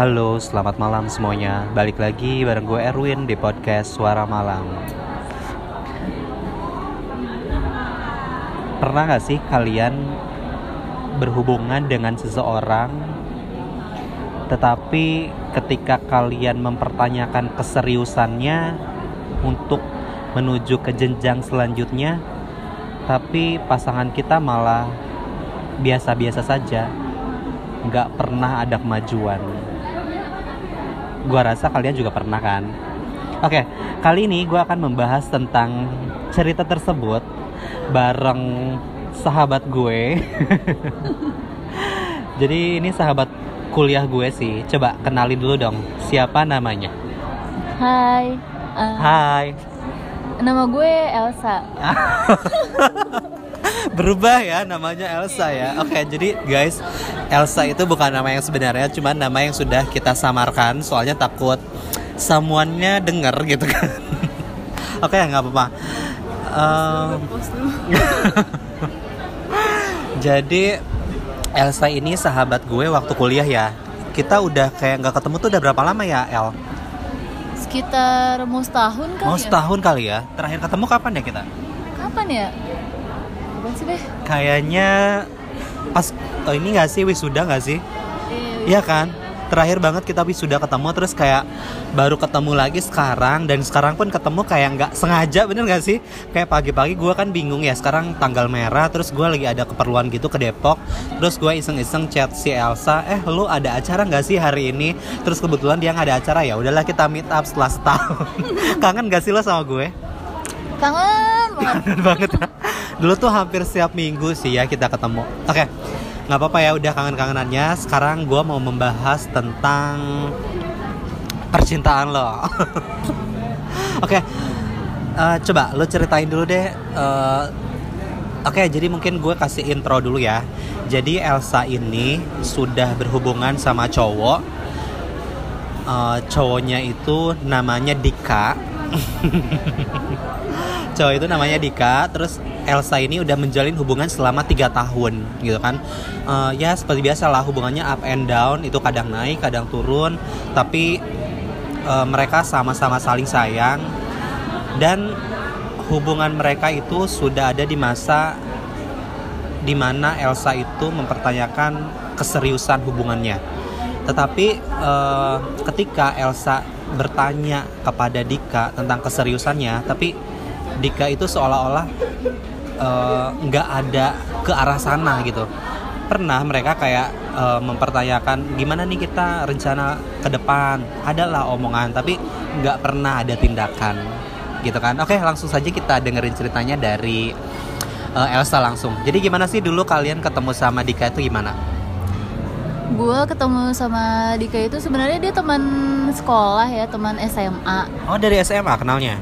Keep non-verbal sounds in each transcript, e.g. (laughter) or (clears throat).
Halo, selamat malam semuanya. Balik lagi bareng gue Erwin di podcast Suara Malam. Pernah gak sih kalian berhubungan dengan seseorang tetapi ketika kalian mempertanyakan keseriusannya untuk menuju ke jenjang selanjutnya tapi pasangan kita malah biasa-biasa saja nggak pernah ada kemajuan gua rasa kalian juga pernah kan oke kali ini gua akan membahas tentang cerita tersebut bareng sahabat gue (laughs) jadi ini sahabat kuliah gue sih. Coba kenalin dulu dong. Siapa namanya? Hai. Uh, Hai. Nama gue Elsa. (laughs) Berubah ya namanya Elsa ya. Oke, jadi guys, Elsa itu bukan nama yang sebenarnya, cuma nama yang sudah kita samarkan soalnya takut semuanya denger gitu kan. (laughs) Oke, nggak apa-apa. Um, (laughs) jadi Elsa ini sahabat gue waktu kuliah ya. Kita udah kayak nggak ketemu tuh udah berapa lama ya, El? Sekitar mau setahun kali Mau ya? setahun kali ya. Terakhir ketemu kapan ya kita? Kapan ya? Kapan sih deh? Kayaknya pas oh ini nggak sih wisuda nggak sih? Eh, Iya kan? Terakhir banget kita wisuda ketemu terus kayak baru ketemu lagi sekarang dan sekarang pun ketemu kayak nggak sengaja bener nggak sih? Kayak pagi-pagi gue kan bingung ya sekarang tanggal merah terus gue lagi ada keperluan gitu ke Depok terus gue iseng-iseng chat si Elsa eh lu ada acara nggak sih hari ini? Terus kebetulan dia nggak ada acara ya udahlah kita meet up setelah setahun. (laughs) Kangen gak sih lo sama gue? Kangen banget. Kangen banget. Dulu tuh hampir setiap minggu sih ya kita ketemu. Oke, nggak apa-apa ya udah kangen-kangenannya. Sekarang gue mau membahas tentang percintaan lo. (laughs) Oke, eh, coba lo ceritain dulu deh. eh, Oke, jadi mungkin gue kasih intro dulu ya. Jadi Elsa ini sudah berhubungan sama cowok. Eh, cowoknya itu namanya Dika. (laughs) cowok itu namanya Dika. Terus Elsa ini udah menjalin hubungan selama tiga tahun gitu kan. Eh, ya seperti biasa lah hubungannya up and down itu kadang naik kadang turun. Tapi eh, mereka sama-sama saling sayang. Dan hubungan mereka itu sudah ada di masa di mana Elsa itu mempertanyakan keseriusan hubungannya. Tetapi eh, ketika Elsa bertanya kepada Dika tentang keseriusannya tapi Dika itu seolah-olah eh, nggak ada ke arah sana gitu. Pernah mereka kayak eh, mempertanyakan gimana nih kita rencana ke depan? Adalah omongan tapi nggak pernah ada tindakan gitu kan. Oke langsung saja kita dengerin ceritanya dari eh, Elsa langsung. Jadi gimana sih dulu kalian ketemu sama Dika itu gimana? Gue ketemu sama Dika itu sebenarnya dia teman sekolah ya, teman SMA. oh dari SMA kenalnya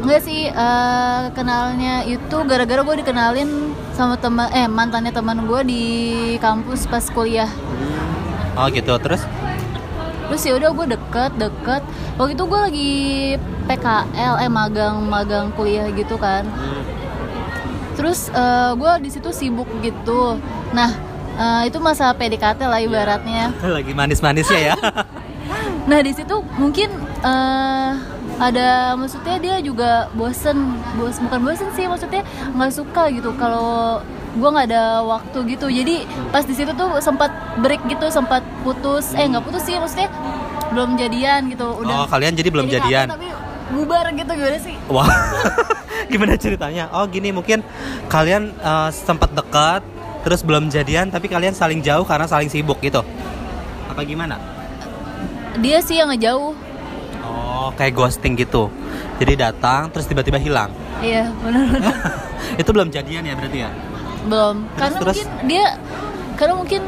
Enggak sih, eh, kenalnya itu gara-gara gue dikenalin sama teman eh mantannya teman gue di kampus pas kuliah. oh gitu terus Terus ya udah gue deket deket. Waktu itu gue lagi PKL eh magang magang kuliah gitu kan. Terus gue di situ sibuk gitu. Nah eh, itu masa PDKT lah ibaratnya. (laughs) lagi manis-manisnya ya Nah di situ mungkin eh, ada maksudnya dia juga bosen, bos bukan bosen sih maksudnya nggak suka gitu kalau gue nggak ada waktu gitu. Jadi pas di situ tuh sempat break gitu, sempat putus. Eh nggak putus sih maksudnya belum jadian gitu. oh kalian jadi belum jadi jadian tapi bubar gitu gimana sih? Wah, (laughs) gimana ceritanya? Oh gini mungkin kalian eh, sempat dekat, terus belum jadian, tapi kalian saling jauh karena saling sibuk gitu. Apa gimana? Dia sih yang ngejauh. Oh kayak ghosting gitu. Jadi datang terus tiba-tiba hilang. Iya benar-benar (laughs) Itu belum jadian ya berarti ya? belum. Terus, karena terus? mungkin dia karena mungkin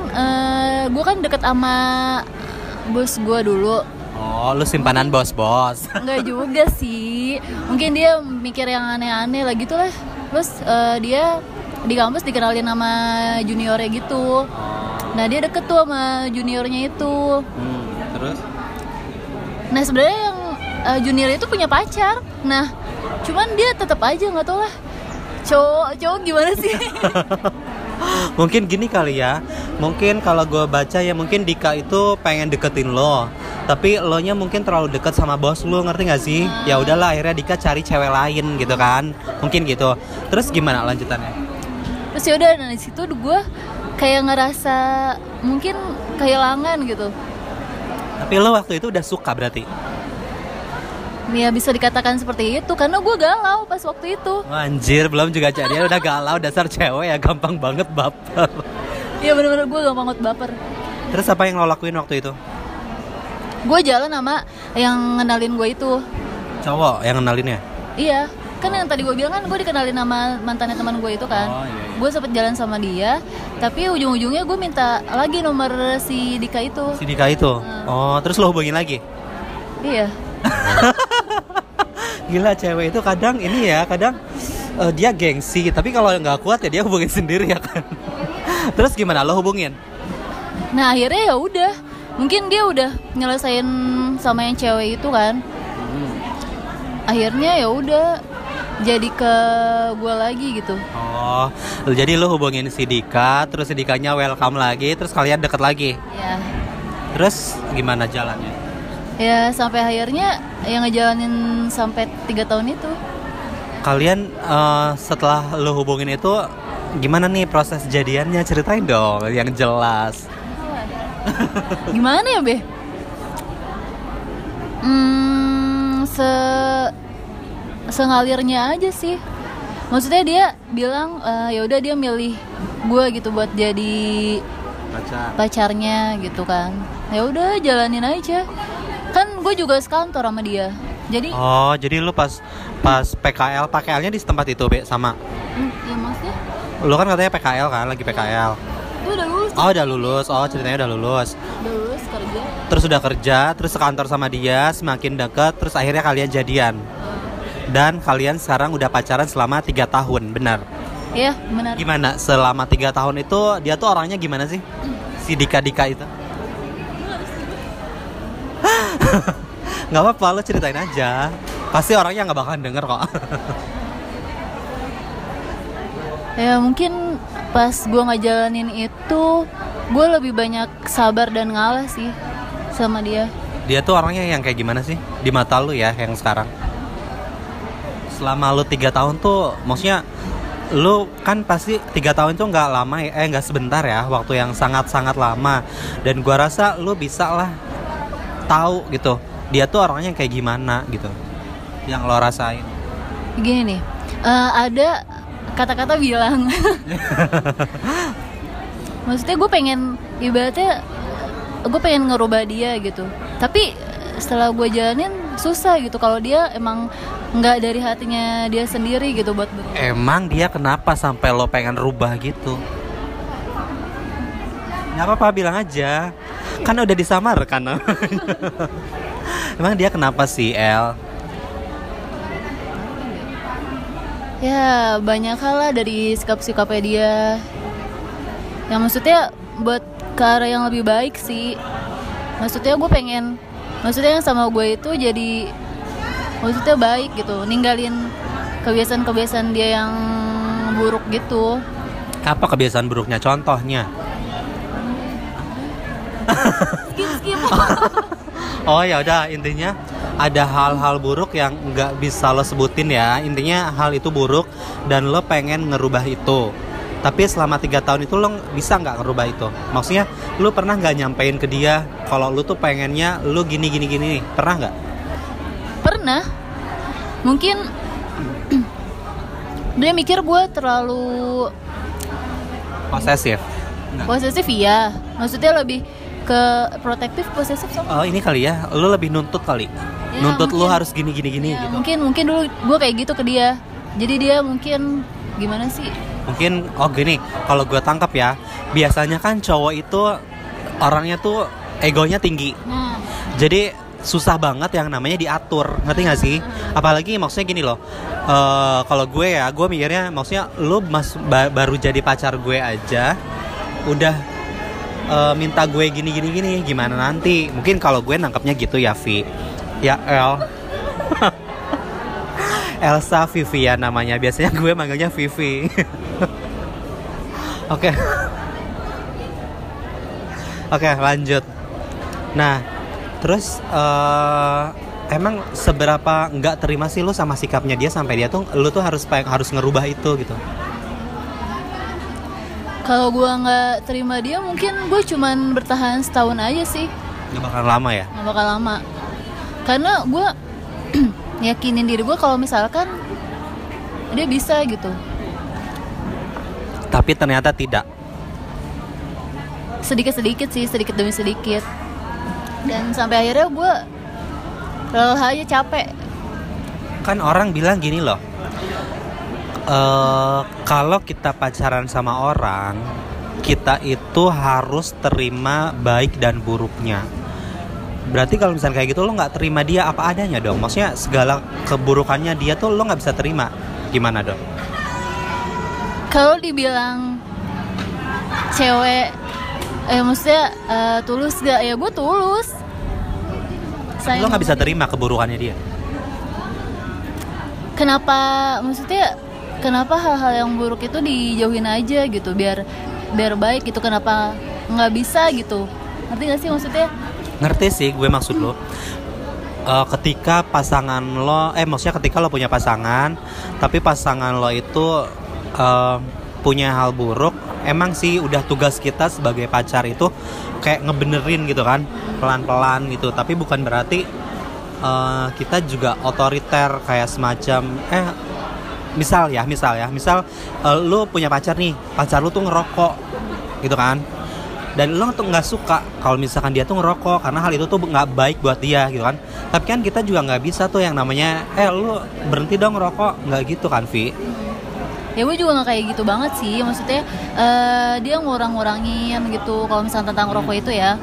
gue kan deket sama bos gue dulu. Oh lu simpanan bos-bos. Enggak (laughs) juga sih. Mungkin dia mikir yang aneh-aneh lah gitu lah. Terus eh, dia di kampus dikenalin sama juniornya gitu. Nah dia deket tuh sama juniornya itu. Hmm, terus? Nah sebenarnya eh, junior itu punya pacar. Nah cuman dia tetap aja nggak tau lah. Cowok cowok gimana sih? (laughs) Mungkin gini kali ya, mungkin kalau gue baca ya mungkin Dika itu pengen deketin lo. Tapi lo nya mungkin terlalu deket sama bos lo ngerti gak sih? Ya udahlah akhirnya Dika cari cewek lain gitu kan. Mungkin gitu. Terus gimana lanjutannya? Terus ya udah nah di situ gue kayak ngerasa mungkin kehilangan gitu. Tapi lo waktu itu udah suka berarti ya bisa dikatakan seperti itu karena gue galau pas waktu itu Anjir, belum juga jadian udah galau dasar cewek ya gampang banget baper. Iya bener-bener gue gampang banget baper Terus apa yang lo lakuin waktu itu? gue jalan sama yang ngenalin gue itu Cowok yang kenalinnya? iya kan yang tadi gue bilang kan gue dikenalin sama mantannya teman gue itu kan Oh, iya, iya. gue sempet jalan sama dia tapi ujung-ujungnya gue minta lagi nomor si Dika itu Si Dika itu? Oh, terus lo hubungin lagi? iya (laughs) Gila cewek itu kadang ini ya, kadang eh, dia gengsi Tapi kalau nggak kuat ya dia hubungin (laughs) sendiri ya kan? Terus gimana? Lo hubungin? nah akhirnya ya udah. Mungkin dia udah nyelesain sama yang cewek itu kan. Akhirnya ya udah jadi ke gue lagi gitu. Oh, jadi lo hubungin si Dika Terus si Dikanya welcome lagi Terus kalian deket lagi? Ya Terus gimana jalannya? Ya sampai akhirnya yang ngejalanin sampai tiga tahun itu. Kalian eh, setelah lo hubungin itu Gimana nih proses jadiannya? Ceritain dong yang jelas. Gimana ya be? Hmm se sengalirnya aja sih. Maksudnya dia bilang eh, ya udah dia milih gue gitu buat jadi Baca pacarnya gitu kan. Ya udah jalanin aja kan gue juga sekantor sama dia jadi Oh, jadi lu pas pas PKL, PKL-nya di tempat itu, Be, sama. hmm, ya maksudnya Lu kan katanya PKL kan, lagi PKL. gue udah lulus Oh, udah lulus. Oh, ceritanya udah lulus. udah lulus kerja Terus udah kerja, terus sekantor sama dia, semakin deket, terus akhirnya kalian jadian. Dan kalian sekarang udah pacaran selama tiga tahun, benar? ya benar Gimana? Selama tiga tahun itu dia tuh orangnya gimana sih? Si Dika Dika itu? Nggak apa-apa, lo ceritain aja. Pasti orangnya nggak bakalan denger kok. Ya mungkin pas gue ngejalanin itu gue lebih banyak sabar dan ngalah sih sama dia. Dia tuh orangnya yang kayak gimana sih di mata lu ya yang sekarang? Selama lu tiga tahun tuh, maksudnya lu kan pasti tiga tahun itu nggak lama ya, eh nggak sebentar ya, waktu yang sangat sangat lama. Dan gua rasa lu bisa lah tahu gitu, dia tuh orangnya kayak gimana gitu, yang lo rasain. Gini nih, eh, ada kata-kata bilang, (laughs) maksudnya gue pengen ibaratnya gue pengen ngerubah dia gitu. Tapi setelah gue jalanin susah gitu kalau dia emang nggak dari hatinya dia sendiri gitu buat berubah. Emang dia kenapa sampai lo pengen rubah gitu? Gak apa-apa bilang aja Kan udah disamarkan (laughs) Emang dia kenapa sih El? Ya banyak hal lah dari sikap-sikapnya dia. Yang maksudnya buat ke arah yang lebih baik sih. Maksudnya gue pengen Maksudnya yang sama gue itu jadi Maksudnya baik gitu. Ninggalin kebiasaan-kebiasaan dia yang buruk gitu. Apa kebiasaan buruknya? Contohnya. Skip skip (laughs) Oh ya udah intinya ada hal-hal buruk yang nggak bisa lo sebutin ya. Intinya hal itu buruk dan lo pengen ngerubah itu. Tapi selama tiga tahun itu lo bisa nggak ngerubah itu? Maksudnya lo pernah nggak nyampein ke dia kalau lo tuh pengennya lo gini gini gini? Pernah nggak? Pernah. Mungkin (clears throat) Dia mikir gue terlalu posesif. Posesif iya. Maksudnya lebih ke protektif posesif sama? Oh ini kali ya. Lo lebih nuntut kali. Ya, nuntut mungkin. harus gini gini gini Ya, gitu. mungkin mungkin dulu gue kayak gitu ke dia. Jadi dia mungkin gimana sih? Mungkin oh gini kalau gue tangkap ya biasanya kan cowok itu orangnya tuh egonya tinggi. Nah jadi susah banget yang namanya diatur ngerti gak sih? Apalagi maksudnya gini loh eh, kalau gue ya gue mikirnya maksudnya lu mas ba- baru jadi pacar gue aja udah eh, minta gue gini gini gini gimana nanti? Mungkin kalau gue nangkapnya gitu ya Vi. Ya El. (laughs) Elsa Vivian namanya. Biasanya gue manggilnya Vivi. (laughs) Oke. Oke lanjut. Nah terus eh, emang seberapa nggak terima sih lu sama sikapnya dia sampai dia tuh lu tuh harus harus ngerubah itu gitu. Kalau gua nggak terima dia, mungkin gue cuman bertahan setahun aja sih, Nggak bakalan lama ya. nggak bakal lama. Karena gue (clears throat) yakinin diri gue kalau misalkan dia bisa gitu. Tapi ternyata tidak. Sedikit-sedikit sih, sedikit demi sedikit. Dan sampai akhirnya gue lelah aja capek. Kan orang bilang gini loh. Eh kalau kita pacaran sama orang, kita itu harus terima baik dan buruknya. Berarti kalau misalnya kayak gitu lo nggak terima dia apa adanya dong. Maksudnya segala keburukannya dia tuh lo nggak bisa terima. Gimana dong? Kalau dibilang cewek, eh maksudnya eh, tulus gak? Ya gue tulus. lo nggak bisa terima keburukannya dia. kenapa maksudnya kenapa hal-hal yang buruk itu dijauhin aja gitu biar biar baik gitu kenapa nggak bisa gitu ngerti gak sih maksudnya Ngerti sih gue maksud lo. Eh, ketika pasangan lo, eh maksudnya ketika lo punya pasangan, tapi pasangan lo itu eh, punya hal buruk, emang sih udah tugas kita sebagai pacar itu kayak ngebenerin gitu kan, pelan-pelan gitu. Tapi bukan berarti eh, kita juga otoriter kayak semacam, eh misal ya, misal ya, misal eh, lo punya pacar nih, pacar lo tuh ngerokok, gitu kan? dan lo tuh nggak suka kalau misalkan dia tuh ngerokok karena hal itu tuh nggak baik buat dia gitu kan? Tapi kan kita juga nggak bisa tuh yang namanya eh lo berhenti dong ngerokok. Nggak gitu kan Vi? Ya gue juga nggak kayak gitu banget sih. Maksudnya eh, dia ngurang-ngurangin gitu kalau misalnya tentang rokok itu ya.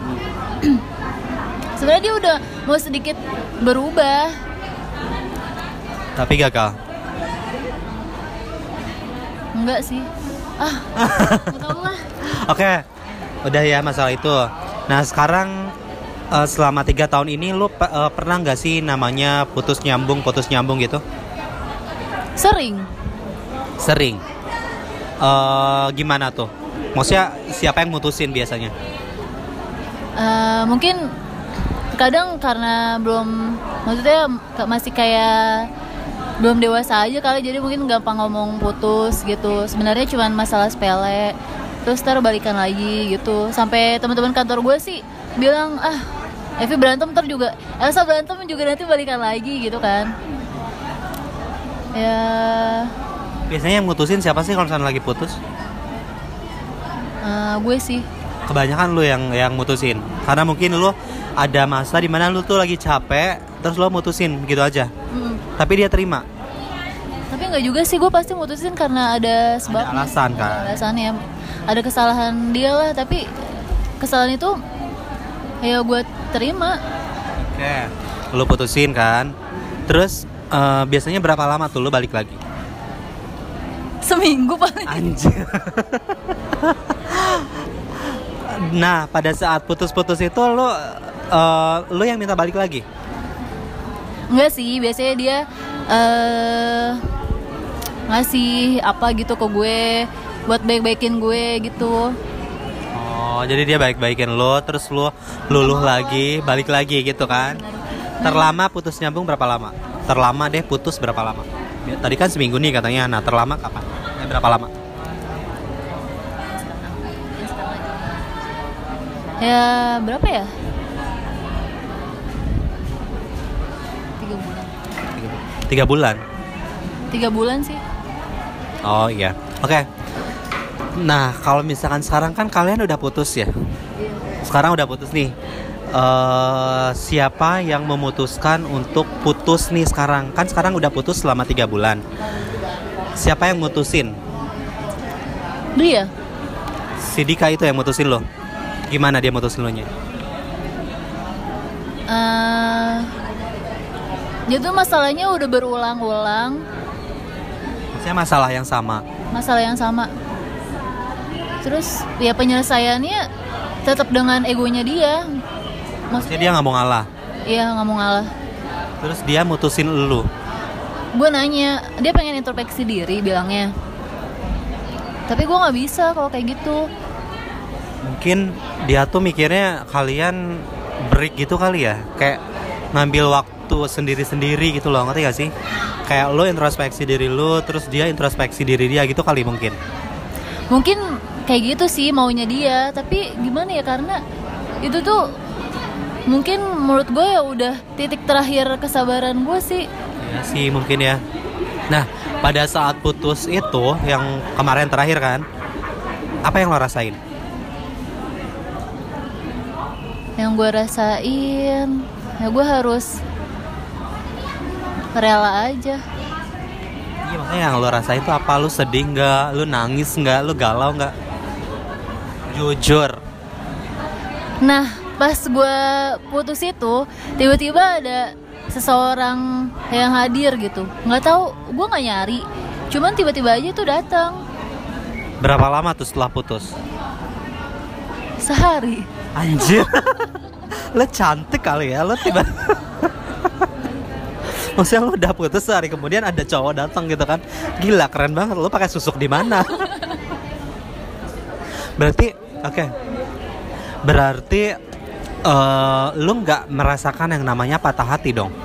(clears throat) Sebenarnya dia udah mau sedikit berubah. Tapi gagal enggak sih. Ah (laughs) lah. Oke udah ya masalah itu. Nah sekarang eh, selama tiga tahun ini lo pe- eh, pernah nggak sih namanya putus nyambung putus nyambung gitu? Sering. Sering. Eh gimana tuh? Maksudnya siapa yang mutusin biasanya? Eh, mungkin kadang karena belum maksudnya masih kayak belum dewasa aja kali jadi mungkin gampang ngomong putus gitu. Sebenarnya cuma masalah sepele terus ntar balikan lagi gitu. Sampai teman-teman kantor gue sih bilang ah Evi berantem ntar juga Elsa berantem juga nanti balikan lagi gitu kan. Ya. Biasanya yang mutusin siapa sih kalau misalnya lagi putus? Eh, gue sih. Kebanyakan lu yang yang mutusin. Karena mungkin lu ada masa di mana lu tuh lagi capek terus lu mutusin gitu aja Mm. tapi dia terima. Tapi nggak juga sih gue pasti mutusin karena ada sebab. Ada alasan ada kan alasannya ada kesalahan dia lah tapi kesalahan itu ya gue terima. Oke. Lu putusin kan. Terus eh, biasanya berapa lama tuh lu balik lagi? Seminggu paling. Anjir. Nah pada saat putus-putus itu lu eh, lu yang minta balik lagi enggak sih biasanya dia eh ngasih apa gitu ke gue buat baik-baikin gue gitu. Oh jadi dia baik-baikin lu terus lu luluh lagi balik lagi gitu kan? Terlama putus nyambung berapa lama? Terlama deh putus berapa lama? Tadi kan seminggu nih katanya nah terlama kapan? Eh, berapa lama? Ya berapa ya tiga bulan? Tiga bulan sih. Oh iya. Oke. Nah kalau misalkan sekarang kan kalian udah putus ya? Sekarang udah putus nih. Eh siapa yang memutuskan untuk putus nih sekarang? Kan sekarang udah putus selama tiga bulan. Siapa yang mutusin? Dia. Si Dika itu yang mutusin lo. Gimana dia mutusin lo nya? Eh dia tuh masalahnya udah berulang-ulang. Maksudnya masalah yang sama? Masalah yang sama. Terus ya penyelesaiannya tetap dengan egonya dia. Maksudnya maksudnya dia nggak mau ngalah? Iya nggak mau ngalah. Terus dia mutusin lu gue nanya dia pengen introspeksi diri bilangnya. Tapi gue nggak bisa kalau kayak gitu. Mungkin dia tuh mikirnya kalian break gitu kali ya? Kayak ngambil waktu sendiri-sendiri gitu loh ngerti gak sih? Kayak lo introspeksi diri lo terus dia introspeksi diri dia gitu kali mungkin. Mungkin kayak gitu sih maunya dia tapi gimana ya karena itu tuh mungkin menurut gue ya udah titik terakhir kesabaran gue sih. Ya sih mungkin ya. Nah pada saat putus itu yang kemarin terakhir kan apa yang lo rasain? Yang gue rasain ya gue harus rela aja. Iya makanya yang lo rasain tuh apa? Lo sedih nggak? Lo nangis nggak? Lo galau nggak? Jujur. Nah pas gue putus itu tiba-tiba ada seseorang yang hadir gitu. Nggak tahu gue nggak nyari. Cuman tiba-tiba aja tuh datang. Berapa lama tuh setelah putus? Sehari. Anjir. (laughs) Lo cantik kali ya lo tiba Maksudnya lo udah putus sehari kemudian ada cowok datang gitu kan. Gila keren banget. Lo pakai susuk di mana? Berarti oke. Okay. Berarti uh, lo nggak merasakan yang namanya patah hati dong?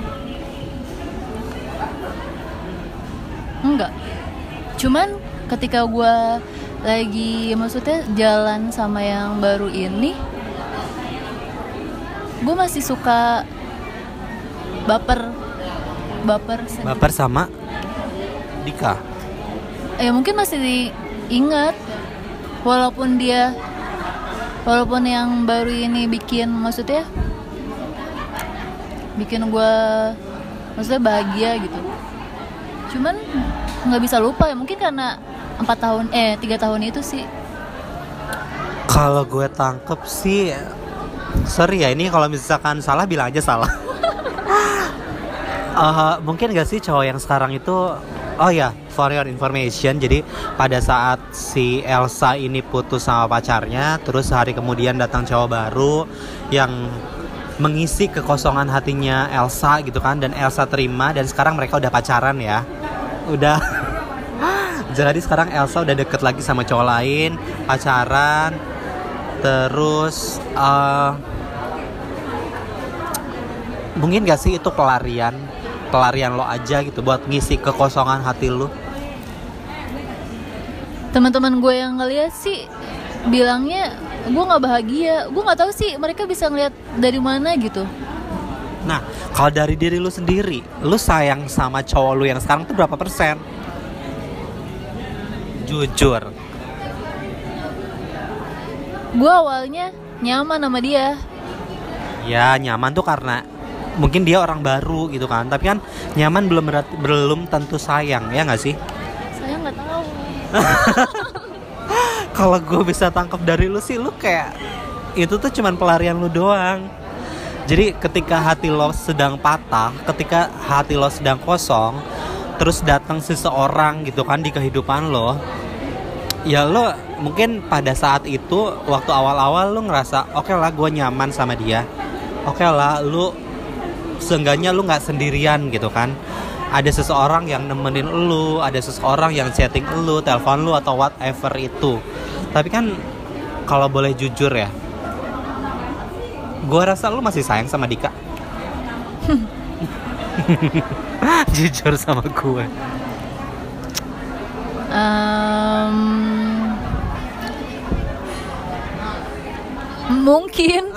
Enggak. Cuman ketika gue lagi maksudnya jalan sama yang baru ini gue masih suka baper baper sedikit. Baper sama Dika? Ya mungkin masih diingat. Walaupun dia walaupun yang baru ini bikin maksudnya bikin gue maksudnya bahagia gitu. Cuman nggak bisa lupa ya. Mungkin karena empat tahun eh tiga tahun itu sih. Kalau gue tangkep sih sorry ya ini kalau misalkan salah bilang aja salah uh, mungkin gak sih cowok yang sekarang itu oh ya for your information jadi pada saat si Elsa ini putus sama pacarnya terus hari kemudian datang cowok baru yang mengisi kekosongan hatinya Elsa gitu kan dan Elsa terima dan sekarang mereka udah pacaran ya. Udah. (laughs) Jadi sekarang Elsa udah deket lagi sama cowok lain pacaran terus uh, mungkin gak sih itu pelarian pelarian lo aja gitu buat ngisi kekosongan hati lo teman-teman gue yang ngeliat sih bilangnya gue nggak bahagia. Gue nggak tahu sih mereka bisa ngeliat dari mana gitu. Nah kalau dari diri lu sendiri lu sayang sama cowok lu yang sekarang tuh berapa persen? Jujur. Gue awalnya nyaman sama dia. Ya nyaman tuh karena mungkin dia orang baru gitu kan. Tapi kan nyaman belum berarti, belum tentu sayang ya nggak sih? Saya nggak tahu. (laughs) Kalau gue bisa tangkap dari lu sih lu kayak itu tuh cuman pelarian lu doang. Jadi ketika hati lo sedang patah ketika hati lo sedang kosong terus datang seseorang gitu kan di kehidupan lo ya lo mungkin pada saat itu waktu awal-awal lo ngerasa oke okay lah gue nyaman sama dia. Oke okay lah lu seenggaknya lu nggak sendirian gitu kan. Ada seseorang yang nemenin lu ada seseorang yang chatting lu telepon lu atau whatever itu. Tapi kan kalau boleh jujur ya gue rasa lu masih sayang sama Dika. (laughs) Jujur sama gue um, mungkin.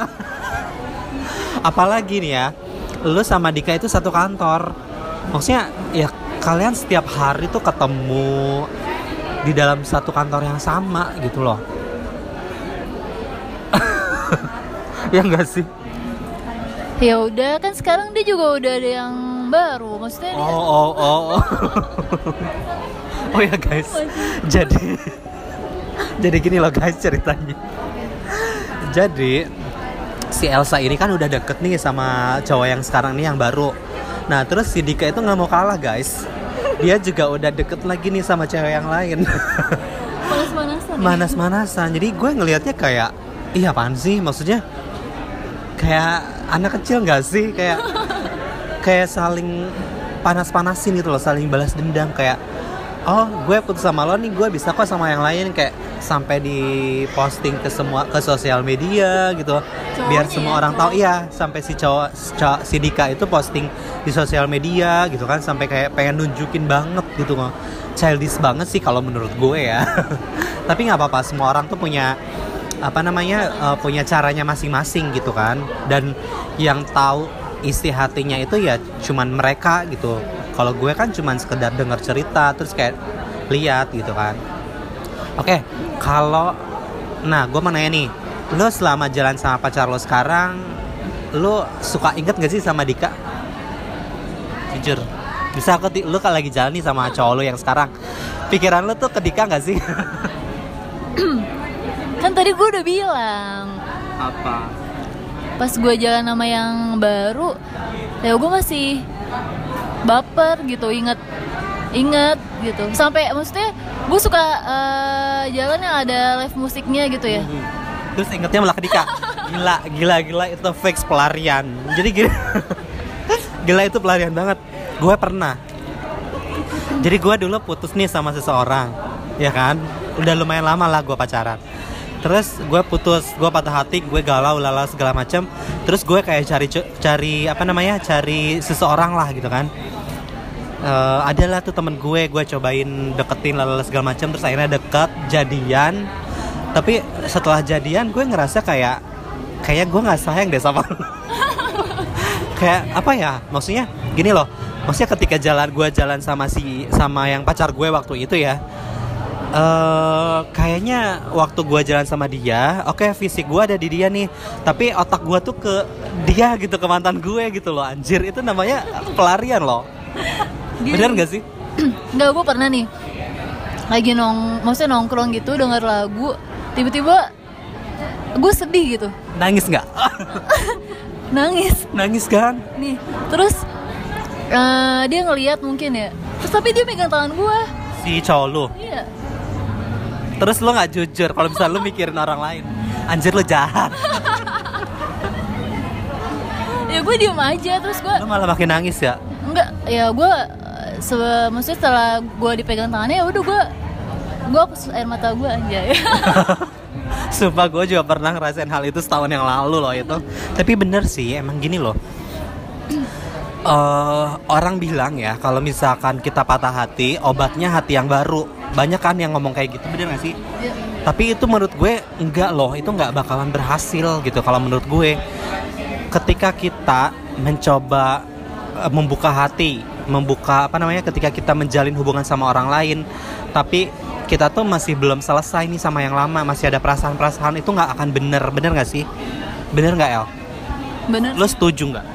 Apalagi nih ya lu sama Dika itu satu kantor. Maksudnya ya kalian setiap hari tuh ketemu di dalam satu kantor yang sama gitu loh. (laughs) Ya enggak sih? Ya udah kan sekarang dia juga udah ada yang baru. Maksudnya oh dia oh oh oh, oh ya guys. Jadi (laughs) jadi gini loh guys ceritanya. Jadi si Elsa ini kan udah deket nih sama cowok yang sekarang nih yang baru. Nah terus si Dika itu nggak mau kalah guys. Dia juga udah deket lagi nih sama cewek yang lain. (laughs) Manas-manasan ya. manas-manasan. Jadi gue ngelihatnya kayak iya apaan sih? Maksudnya kayak anak kecil nggak sih? Kayak (laughs) kayak saling panas-panasin gitu loh saling balas dendam. Kayak oh gue putus sama lo nih gue bisa kok sama yang lain kayak sampai di posting ke semua ke sosial media gitu. Biar Cowoknya semua ya, orang cowok. tahu iya sampai si cowok cowok- si Dika itu posting di sosial media gitu kan sampai kayak pengen nunjukin banget gitu loh childish banget sih kalau menurut gue ya. (laughs) Tapi nggak apa-apa semua orang tuh punya apa namanya eh, punya caranya masing-masing gitu kan. Dan yang tahu isi hatinya itu ya cuman mereka gitu kalau gue kan cuman sekedar dengar cerita terus kayak lihat gitu kan. Oke kalau nah gue mau nanya nih lo selama jalan sama pacar lo sekarang lo suka inget gak sih sama Dika? Jujur bisa aku ti- lu kalau lagi jalan nih sama cowok lo yang sekarang pikiran lo tuh ke Dika gak sih? (clears throat) Kan tadi gue udah bilang. Apa? Pas gue jalan sama yang baru ya gue masih baper gitu inget inget gitu. Sampai maksudnya gue suka eh, jalan yang ada live musiknya gitu ya. Terus ingetnya malah ke Dika (laughs) gila gila gila itu fix pelarian. Jadi gila (laughs) gila itu pelarian banget. Gue pernah. Jadi gue dulu putus nih sama seseorang ya kan? Udah lumayan lama lah gue pacaran terus gue putus gue patah hati gue galau lala segala macam terus gue kayak cari cari apa namanya cari seseorang lah gitu kan. Eh adalah tuh temen gue gue cobain deketin lala segala macam terus akhirnya deket jadian. Tapi setelah jadian gue ngerasa kayak kayak gue nggak sayang deh sama (laughs) kayak apa ya maksudnya gini loh. Maksudnya ketika jalan gue jalan sama si sama yang pacar gue waktu itu ya eh kayaknya waktu gue jalan sama dia oke fisik gue ada di dia nih tapi otak gue tuh ke dia gitu ke mantan gue gitu loh anjir. Itu namanya pelarian loh. Gini. bener gak sih? (clears throat) Nggak gue pernah nih. Lagi nong maksudnya nongkrong gitu denger lagu tiba-tiba gue sedih gitu. Nangis nggak? (laughs) Nangis. Nangis kan? Nih terus eh, dia ngeliat mungkin ya. Terus tapi dia megang tangan gue si cowok lu? Iya Terus lo nggak jujur kalau bisa lo mikirin orang lain. Anjir lo jahat. ya gue diem aja terus gue Lo malah makin nangis ya. enggak ya gue se maksudnya setelah gue dipegang tangannya ya udah gue gue hapus air mata gue aja ya (laughs) Sumpah gue juga pernah ngerasain hal itu setahun yang lalu loh itu. Tapi bener sih, emang gini loh. Eh, orang bilang ya kalau misalkan kita patah hati, obatnya hati yang baru. Banyak kan yang ngomong kayak gitu, bener gak sih? Tapi itu menurut gue enggak loh, itu nggak bakalan berhasil gitu kalau menurut gue. Ketika kita mencoba eh, membuka hati, membuka apa namanya ketika kita menjalin hubungan sama orang lain, tapi kita tuh masih belum selesai nih sama yang lama, masih ada perasaan-perasaan itu nggak akan bener, bener nggak sih? Bener nggak El? bener Lo setuju nggak?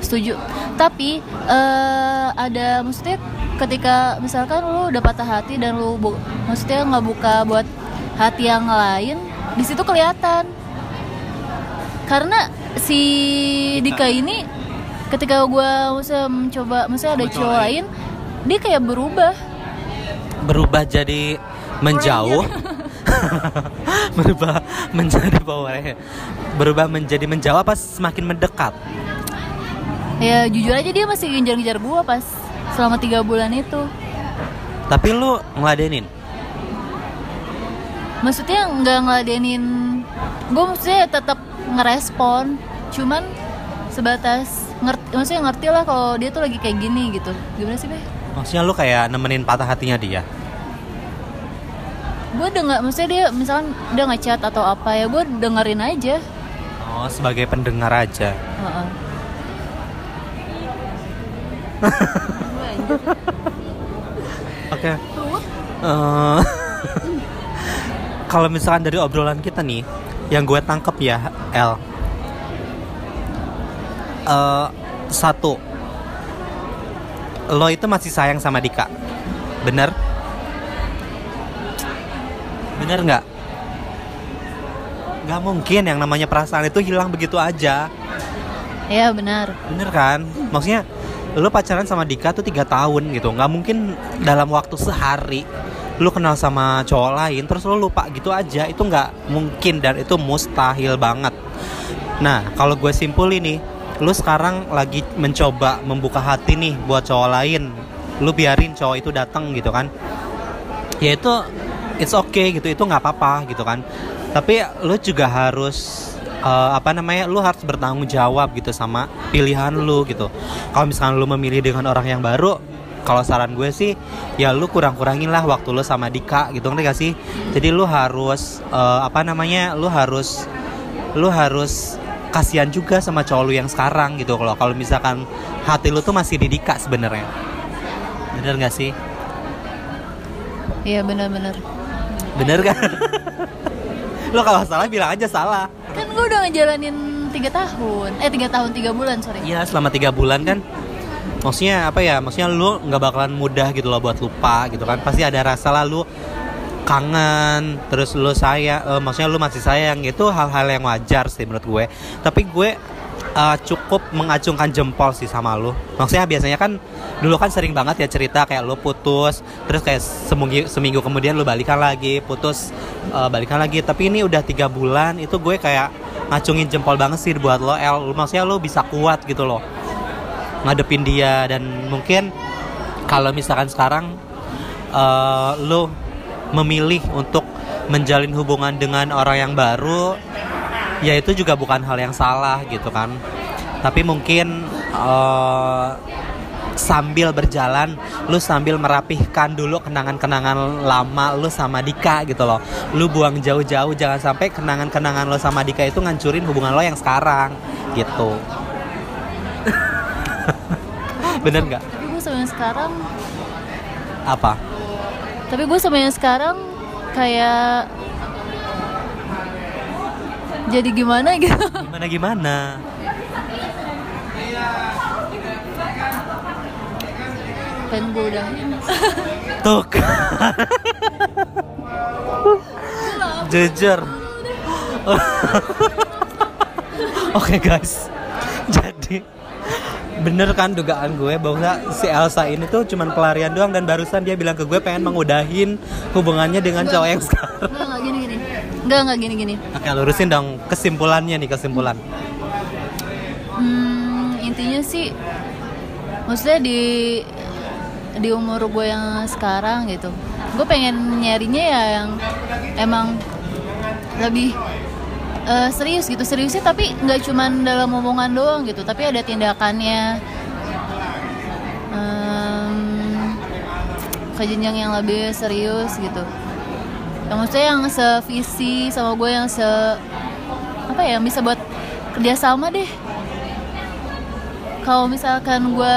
Setuju tapi eh, ada maksudnya ketika misalkan lu udah patah hati dan lu bu- maksudnya nggak buka buat hati yang lain di situ kelihatan karena si Dika ini ketika gua maksudnya mencoba maksudnya ada cowok cowok lain. dia kayak berubah Berubah jadi menjauh. (laughs) berubah menjadi Ranger. Berubah menjadi menjauh apa semakin mendekat? Ya jujur aja dia masih ngejar-ngejar gua pas selama tiga bulan itu Tapi lu ngeladenin. maksudnya nggak ngeladenin gue maksudnya tetap ngerespon cuman sebatas ngerti maksudnya ngerti lah kalau dia tuh lagi kayak gini gitu gimana sih be Maksudnya lu kayak nemenin patah hatinya dia. gue dengar maksudnya dia misalkan dia ngechat atau apa ya gue dengerin aja Oh, sebagai pendengar aja. Heeh. Oke. Eh, (laughs) Kalau misalkan dari obrolan kita nih, yang gue tangkep ya, L. Eh, satu, lo itu masih sayang sama Dika, bener? Bener nggak? Gak mungkin yang namanya perasaan itu hilang begitu aja. ya benar Bener kan? Maksudnya lu pacaran sama Dika tuh tiga tahun gitu. Nggak mungkin dalam waktu sehari lu kenal sama cowok lain terus lu lupa gitu aja. Itu nggak mungkin dan itu mustahil banget. Nah kalau gue simpul ini lu sekarang lagi mencoba membuka hati nih buat cowok lain. Lu biarin cowok itu datang gitu kan. Ya itu it's okay gitu. Itu nggak apa-apa gitu kan. Tapi lu juga harus uh, apa namanya lu harus bertanggung jawab gitu sama pilihan lu gitu. Kalau misalkan lu memilih dengan orang yang baru kalau saran gue sih ya lu kurang-kurangin lah waktu lu sama Dika gitu ngerti gak sih? Jadi lu harus uh, apa namanya lu harus lu harus kasihan juga sama cowok lu yang sekarang gitu kalau kalau misalkan hati lu tuh masih di Dika sebenarnya. Bener gak sih? Iya benar-benar bener kan? (laughs) Lu kalau salah bilang aja salah gue udah ngejalanin tiga tahun. Eh tiga tahun tiga bulan sorry. Iya selama tiga bulan kan maksudnya apa ya maksudnya lu nggak bakalan mudah gitu loh buat lupa gitu kan. Pasti ada rasa lalu kangen terus lu sayang uh, maksudnya lu masih sayang itu hal-hal yang wajar sih menurut gue. Tapi gue uh, cukup mengacungkan jempol sih sama lu. Maksudnya biasanya kan dulu kan sering banget ya cerita kayak lu putus terus kayak seminggu seminggu kemudian lu balikan lagi putus uh, balikan lagi. Tapi ini udah tiga bulan itu gue kayak ngacungin jempol banget sih buat lo El. Maksudnya lu bisa kuat gitu loh. Ngadepin dia dan mungkin kalau misalkan sekarang uh, lu memilih untuk menjalin hubungan dengan orang yang baru ya itu juga bukan hal yang salah gitu kan. Tapi mungkin uh, sambil berjalan lu sambil merapihkan dulu kenangan-kenangan lama lu sama Dika gitu loh. Lu buang jauh-jauh jangan sampai kenangan-kenangan lo sama Dika itu ngancurin hubungan lo yang sekarang gitu. (laughs) Bener nggak? Tapi gue sama yang sekarang apa? Tapi gue sama yang sekarang kayak jadi gimana gitu. Gimana gimana pengen gue udahin tuh jujur. Oke guys. Jadi bener kan dugaan gue bahwa si Elsa ini tuh cuman pelarian doang dan barusan dia bilang ke gue pengen mengudahin hubungannya dengan cowok yang sekarang. Enggak enggak gini gini. Enggak enggak gini gini. Oke lurusin dong kesimpulannya nih kesimpulan. Hmm, intinya sih maksudnya di di umur gue yang sekarang gitu. Gue pengen nyarinya ya yang emang lebih uh, serius gitu. Seriusnya tapi nggak cuman dalam omongan doang gitu tapi ada tindakannya. Um, ke yang lebih serius gitu. Yang maksudnya yang sevisi sama gue yang se apa ya bisa buat kerjasama deh. Kalau misalkan gue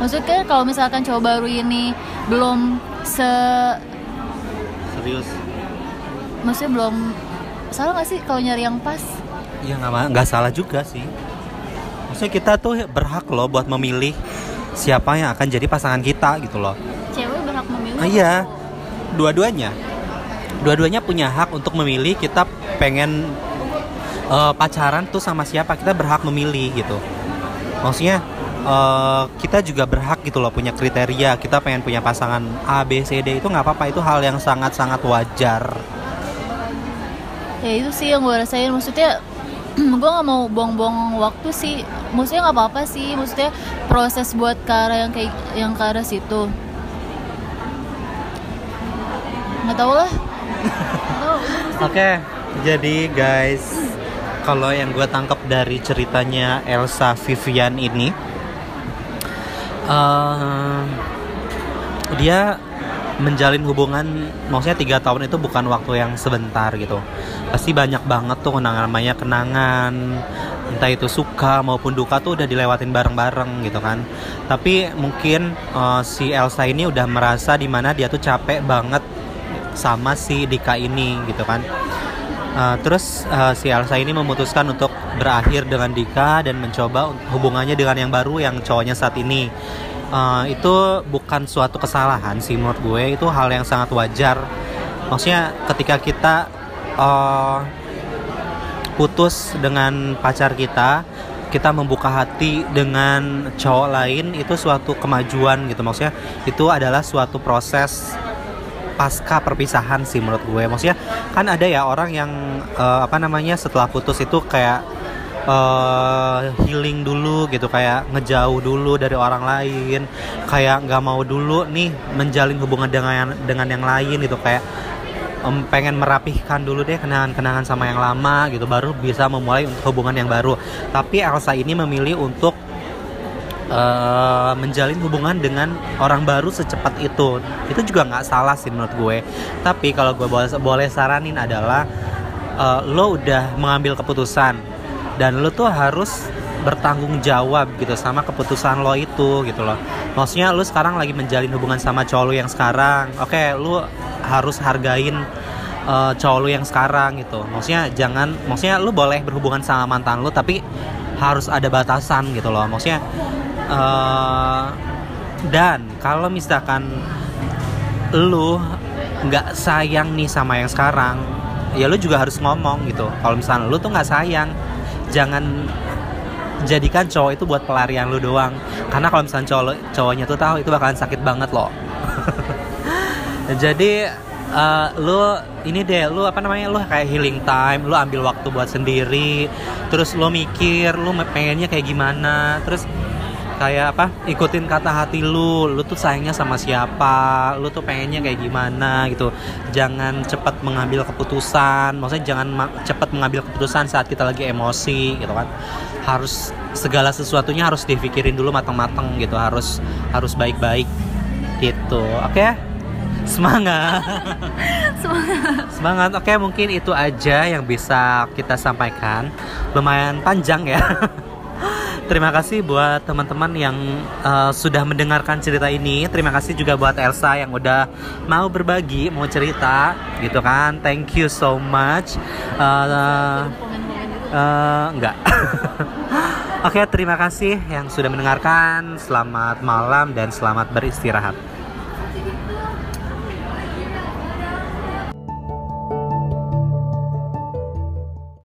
maksudnya kalau misalkan cowok baru ini belum se serius. Maksudnya belum salah gak sih kalau nyari yang pas? Ya nggak nggak salah juga sih. Maksudnya kita tuh berhak loh buat memilih siapa yang akan jadi pasangan kita gitu loh. Cewek berhak memilih ah, iya. dua-duanya. Dua-duanya punya hak untuk memilih kita pengen uh, pacaran tuh sama siapa kita berhak memilih gitu. Maksudnya uh, kita juga berhak gitu loh punya kriteria. Kita pengen punya pasangan A B C D. Itu nggak apa-apa itu hal yang sangat-sangat wajar. Ya itu sih yang gue rasain. Maksudnya (clears throat) gue nggak mau buang-buang waktu sih. Maksudnya nggak apa-apa sih. Maksudnya proses buat ke arah yang kayak yang ke arah situ. Nggak tahu lah. (laughs) Oke okay, jadi guys kalau yang gue tangkap dari ceritanya Elsa Vivian ini uh, dia menjalin hubungan maksudnya tiga tahun itu bukan waktu yang sebentar gitu. Pasti banyak banget tuh kenangan namanya kenangan entah itu suka maupun duka tuh udah dilewatin bareng-bareng gitu kan. Tapi mungkin uh, si Elsa ini udah merasa di mana dia tuh capek banget sama si Dika ini gitu kan uh, terus uh, si Elsa ini memutuskan untuk berakhir dengan Dika dan mencoba hubungannya dengan yang baru yang cowoknya saat ini. Uh, itu bukan suatu kesalahan sih menurut gue. Itu hal yang sangat wajar. Maksudnya ketika kita uh, putus dengan pacar kita kita membuka hati dengan cowok lain itu suatu kemajuan gitu. Maksudnya itu adalah suatu proses pasca perpisahan sih menurut gue. Maksudnya kan ada ya orang yang uh, apa namanya setelah putus itu kayak uh, healing dulu gitu kayak ngejauh dulu dari orang lain kayak nggak mau dulu nih menjalin hubungan dengan dengan yang lain gitu kayak um, pengen merapihkan dulu deh kenangan-kenangan sama yang lama gitu baru bisa memulai untuk hubungan yang baru. Tapi Elsa ini memilih untuk uh, menjalin hubungan dengan orang baru secepat itu. Itu juga nggak salah sih menurut gue. Tapi kalau gue boleh boleh saranin adalah uh, lo udah mengambil keputusan dan lo tuh harus bertanggung jawab gitu sama keputusan lo itu gitu loh. Maksudnya lo sekarang lagi menjalin hubungan sama cowok lo yang sekarang. Oke okay, lo harus hargain uh, cowok lo yang sekarang gitu. Maksudnya jangan maksudnya lo boleh berhubungan sama mantan lo tapi harus ada batasan gitu loh. Maksudnya uh, dan kalau misalkan lu nggak sayang nih sama yang sekarang ya lu juga harus ngomong gitu. Kalau misalnya lu tuh nggak sayang jangan jadikan cowok itu buat pelarian lu doang. Karena kalau misalnya cowok cowoknya tuh tahu itu bakalan sakit banget loh. (laughs) Jadi uh, lu ini deh lu apa namanya lu kayak healing time lu ambil waktu buat sendiri terus lu mikir lu pengennya kayak gimana terus kayak apa ikutin kata hati lu. Lu tuh sayangnya sama siapa? Lu tuh pengennya kayak gimana gitu. Jangan cepat mengambil keputusan. Maksudnya jangan ma cepat mengambil keputusan saat kita lagi emosi gitu kan. Harus segala sesuatunya harus dipikirin dulu matang-matang gitu. Harus harus baik-baik gitu. Oke? Okay? semangat. (laughs) Semangat. Semangat. Oke okay, mungkin itu aja yang bisa kita sampaikan. Lumayan panjang ya (laughs) terima kasih buat teman-teman yang uh, sudah mendengarkan cerita ini. Terima kasih juga buat Elsa yang udah mau berbagi, mau cerita, gitu kan. Thank you so much. Uh, uh, enggak. (laughs) Oke, okay, terima kasih yang sudah mendengarkan. Selamat malam dan selamat beristirahat.